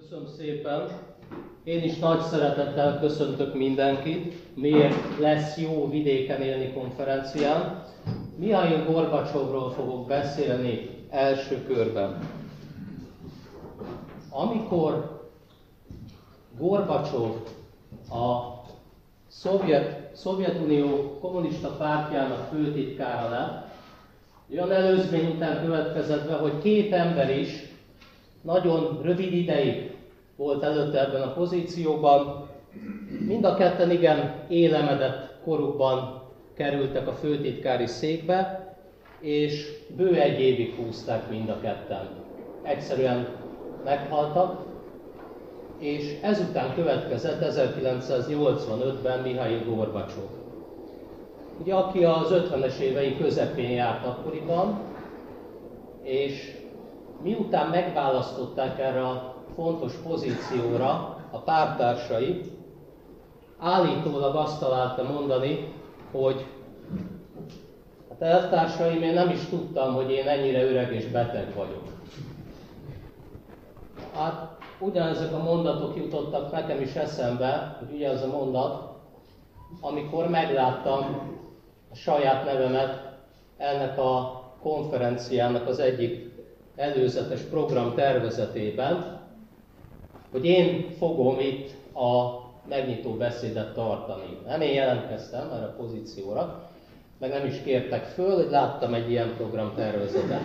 Köszönöm szépen. Én is nagy szeretettel köszöntök mindenkit. Miért lesz jó vidéken élni konferencián? Mihály Gorbacsovról fogok beszélni első körben. Amikor Gorbacsov a Szovjet, Szovjetunió kommunista pártjának főtitkára lett, olyan előzmény után következett be, hogy két ember is nagyon rövid ideig volt előtte ebben a pozícióban. Mind a ketten igen élemedett korukban kerültek a főtitkári székbe, és bő egy évig húzták mind a ketten. Egyszerűen meghaltak, és ezután következett 1985-ben Mihail Gorbacsov. Ugye, aki az 50-es évei közepén járt akkoriban, és miután megválasztották erre a fontos pozícióra a pártársai, állítólag azt találta mondani, hogy hát eltársaim, én nem is tudtam, hogy én ennyire öreg és beteg vagyok. Hát ugyanezek a mondatok jutottak nekem is eszembe, hogy ugye az a mondat, amikor megláttam a saját nevemet ennek a konferenciának az egyik előzetes program tervezetében, hogy én fogom itt a megnyitó beszédet tartani. Nem én jelentkeztem erre a pozícióra, meg nem is kértek föl, hogy láttam egy ilyen program tervezetet.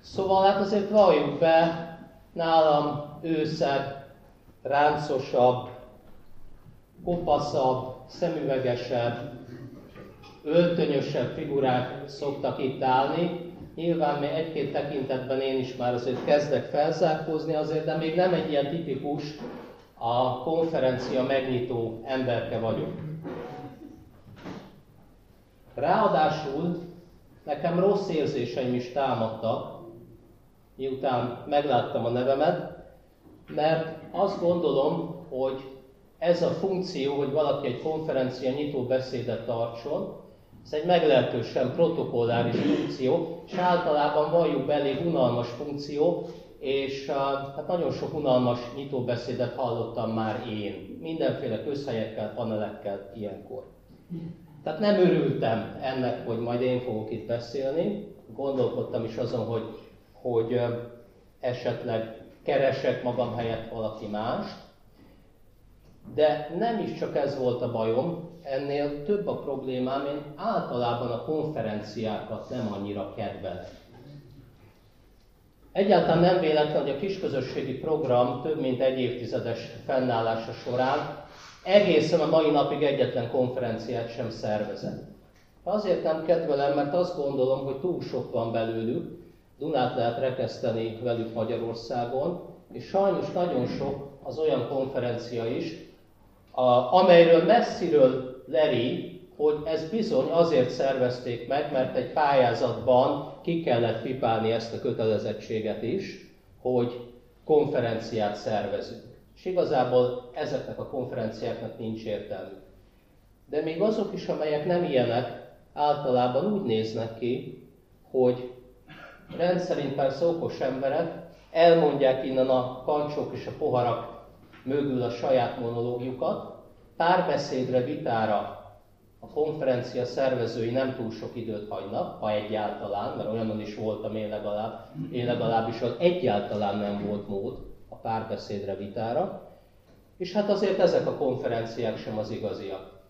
Szóval hát azért valljuk be, nálam őszebb, ráncosabb, kopaszabb, szemüvegesebb, öltönyösebb figurák szoktak itt állni. Nyilván még egy-két tekintetben én is már azért kezdek felzárkózni azért, de még nem egy ilyen tipikus a konferencia megnyitó emberke vagyok. Ráadásul nekem rossz érzéseim is támadtak, miután megláttam a nevemet, mert azt gondolom, hogy ez a funkció, hogy valaki egy konferencia nyitó beszédet tartson, ez egy meglehetősen protokolláris funkció, és általában valljuk be elég unalmas funkció, és hát nagyon sok unalmas nyitóbeszédet hallottam már én, mindenféle közhelyekkel, panelekkel ilyenkor. Tehát nem örültem ennek, hogy majd én fogok itt beszélni, gondolkodtam is azon, hogy, hogy esetleg keresek magam helyett valaki mást, de nem is csak ez volt a bajom, ennél több a problémám, én általában a konferenciákat nem annyira kedvelem. Egyáltalán nem véletlen, hogy a kisközösségi program több mint egy évtizedes fennállása során egészen a mai napig egyetlen konferenciát sem szervezett. Azért nem kedvelem, mert azt gondolom, hogy túl sok van belőlük, Dunát lehet rekeszteni velük Magyarországon, és sajnos nagyon sok az olyan konferencia is, a, amelyről messziről leri, hogy ez bizony azért szervezték meg, mert egy pályázatban ki kellett pipálni ezt a kötelezettséget is, hogy konferenciát szervezünk. És igazából ezeknek a konferenciáknak nincs értelmük. De még azok is, amelyek nem ilyenek, általában úgy néznek ki, hogy rendszerint persze okos emberek elmondják innen a kancsok és a poharak mögül a saját monológiukat, párbeszédre, vitára a konferencia szervezői nem túl sok időt hagynak, ha egyáltalán, mert olyanon is voltam én legalább, én legalábbis az egyáltalán nem volt mód a párbeszédre, vitára, és hát azért ezek a konferenciák sem az igaziak.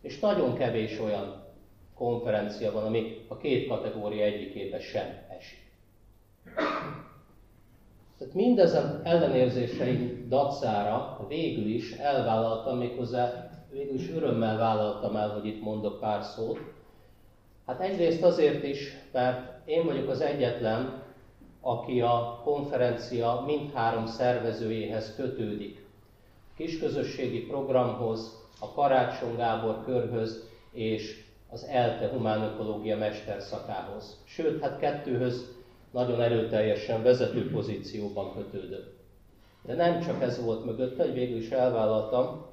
És nagyon kevés olyan konferencia van, ami a két kategória egyikébe sem esik. Tehát mindezen ellenérzéseim dacára végül is elvállaltam, méghozzá végül is örömmel vállaltam el, hogy itt mondok pár szót. Hát egyrészt azért is, mert én vagyok az egyetlen, aki a konferencia mindhárom szervezőjéhez kötődik. A kisközösségi programhoz, a Karácsony Gábor körhöz és az ELTE humánökológia mesterszakához. Sőt, hát kettőhöz nagyon erőteljesen vezető pozícióban kötődött. De nem csak ez volt mögötte, hogy végül is elvállaltam,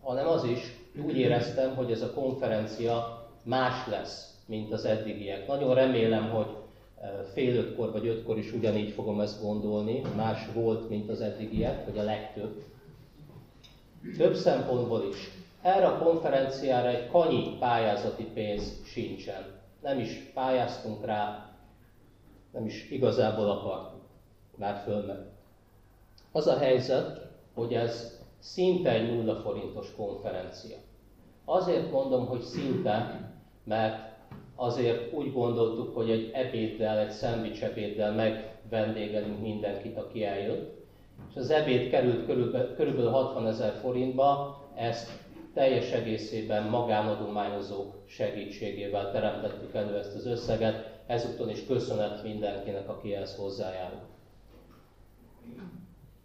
hanem az is, úgy éreztem, hogy ez a konferencia más lesz, mint az eddigiek. Nagyon remélem, hogy fél ötkor vagy ötkor is ugyanígy fogom ezt gondolni, más volt, mint az eddigiek, vagy a legtöbb. Több szempontból is. Erre a konferenciára egy kanyi pályázati pénz sincsen. Nem is pályáztunk rá, nem is igazából akartunk. Már fölment. Az a helyzet, hogy ez szinte egy nulla forintos konferencia. Azért mondom, hogy szinte, mert azért úgy gondoltuk, hogy egy ebéddel, egy szendvics ebéddel megvendégelünk mindenkit, aki eljött. És az ebéd került körülbelül, körülbelül 60 ezer forintba, ezt teljes egészében magánadományozók segítségével teremtettük elő ezt az összeget, ezúton is köszönet mindenkinek, aki ehhez hozzájárul.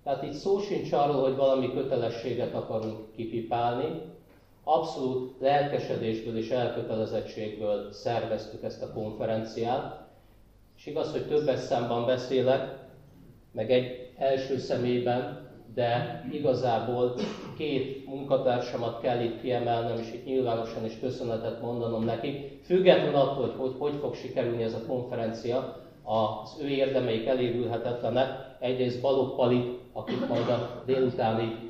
Tehát itt szó sincs arról, hogy valami kötelességet akarunk kipipálni, abszolút lelkesedésből és elkötelezettségből szerveztük ezt a konferenciát, és igaz, hogy többes számban beszélek, meg egy első személyben, de igazából két munkatársamat kell itt kiemelnem, és itt nyilvánosan is köszönetet mondanom nekik. Független attól, hogy hogy, hogy fog sikerülni ez a konferencia, az ő érdemeik elérülhetetlenek. Egyrészt Balogh Pali, akit majd a délutáni,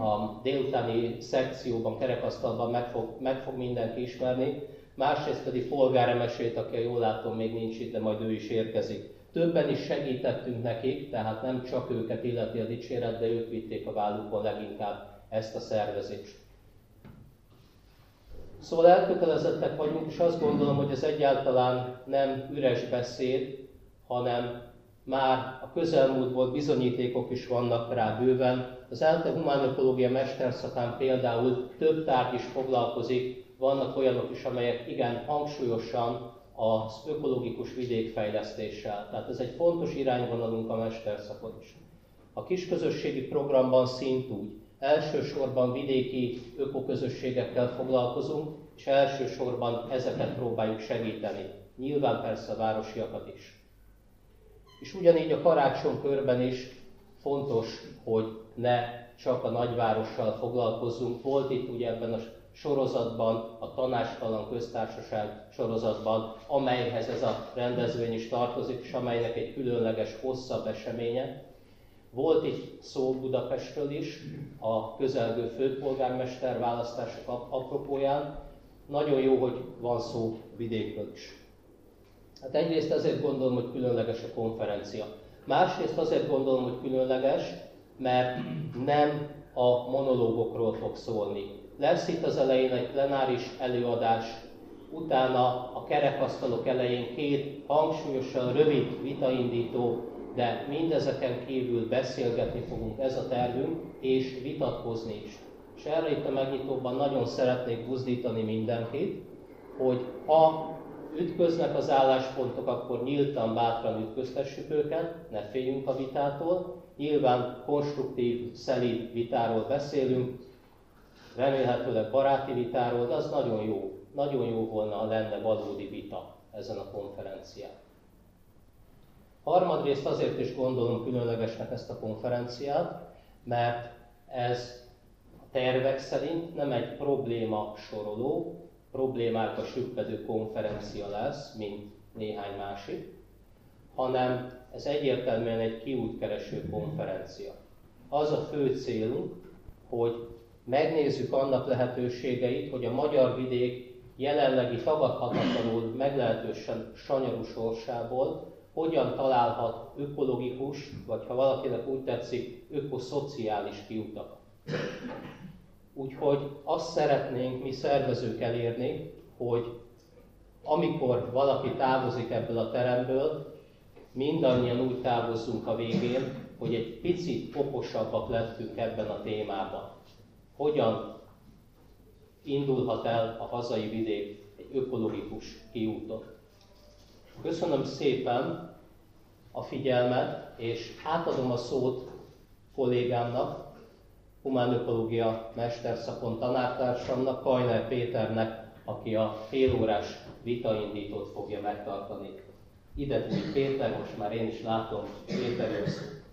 a délutáni szekcióban, kerekasztalban meg fog, meg fog mindenki ismerni, másrészt pedig polgáremesét, aki a jól látom még nincs itt, de majd ő is érkezik. Többen is segítettünk nekik, tehát nem csak őket illeti a dicséret, de ők vitték a vállukon leginkább ezt a szervezést. Szóval elkötelezettek vagyunk, és azt gondolom, hogy ez egyáltalán nem üres beszéd, hanem már a közelmúltból bizonyítékok is vannak rá bőven. Az ELTE humánökológia mesterszakán például több tárgy is foglalkozik, vannak olyanok is, amelyek igen hangsúlyosan az ökológikus vidékfejlesztéssel. Tehát ez egy fontos irányvonalunk a mesterszakon is. A kisközösségi programban szintúgy elsősorban vidéki ökoközösségekkel foglalkozunk, és elsősorban ezeket próbáljuk segíteni. Nyilván persze a városiakat is. És ugyanígy a karácsonykörben is fontos, hogy ne csak a nagyvárossal foglalkozzunk. Volt itt ugye ebben a sorozatban, a Tanástalan Köztársaság sorozatban, amelyhez ez a rendezvény is tartozik, és amelynek egy különleges, hosszabb eseménye. Volt itt szó Budapestről is, a közelgő főpolgármester választások apropóján. Nagyon jó, hogy van szó vidékről is. Hát egyrészt azért gondolom, hogy különleges a konferencia. Másrészt azért gondolom, hogy különleges, mert nem a monológokról fog szólni. Lesz itt az elején egy plenáris előadás, utána a kerekasztalok elején két hangsúlyosan rövid vitaindító, de mindezeken kívül beszélgetni fogunk, ez a tervünk, és vitatkozni is. És erre itt a megnyitóban nagyon szeretnék buzdítani mindenkit, hogy ha ütköznek az álláspontok, akkor nyíltan, bátran ütköztessük őket, ne féljünk a vitától. Nyilván konstruktív, szelíd vitáról beszélünk, remélhetőleg baráti vitáról, de az nagyon jó. Nagyon jó volna, ha lenne valódi vita ezen a konferencián. Harmadrészt azért is gondolom különlegesnek ezt a konferenciát, mert ez a tervek szerint nem egy probléma soroló, problémákba süppedő konferencia lesz, mint néhány másik, hanem ez egyértelműen egy kiútkereső konferencia. Az a fő célunk, hogy megnézzük annak lehetőségeit, hogy a magyar vidék jelenlegi tagadhatatlanul meglehetősen sanyarú sorsából hogyan találhat ökológikus, vagy ha valakinek úgy tetszik, ökoszociális kiutakat. Úgyhogy azt szeretnénk mi szervezők elérni, hogy amikor valaki távozik ebből a teremből, mindannyian úgy távozzunk a végén, hogy egy picit okosabbak lettünk ebben a témában. Hogyan indulhat el a hazai vidék egy ökológikus kiúton. Köszönöm szépen a figyelmet, és átadom a szót kollégámnak, humánökológia mesterszakon tanártársamnak, Kajner Péternek, aki a félórás vitaindítót fogja megtartani. Ide Péter, most már én is látom, Péter jössz.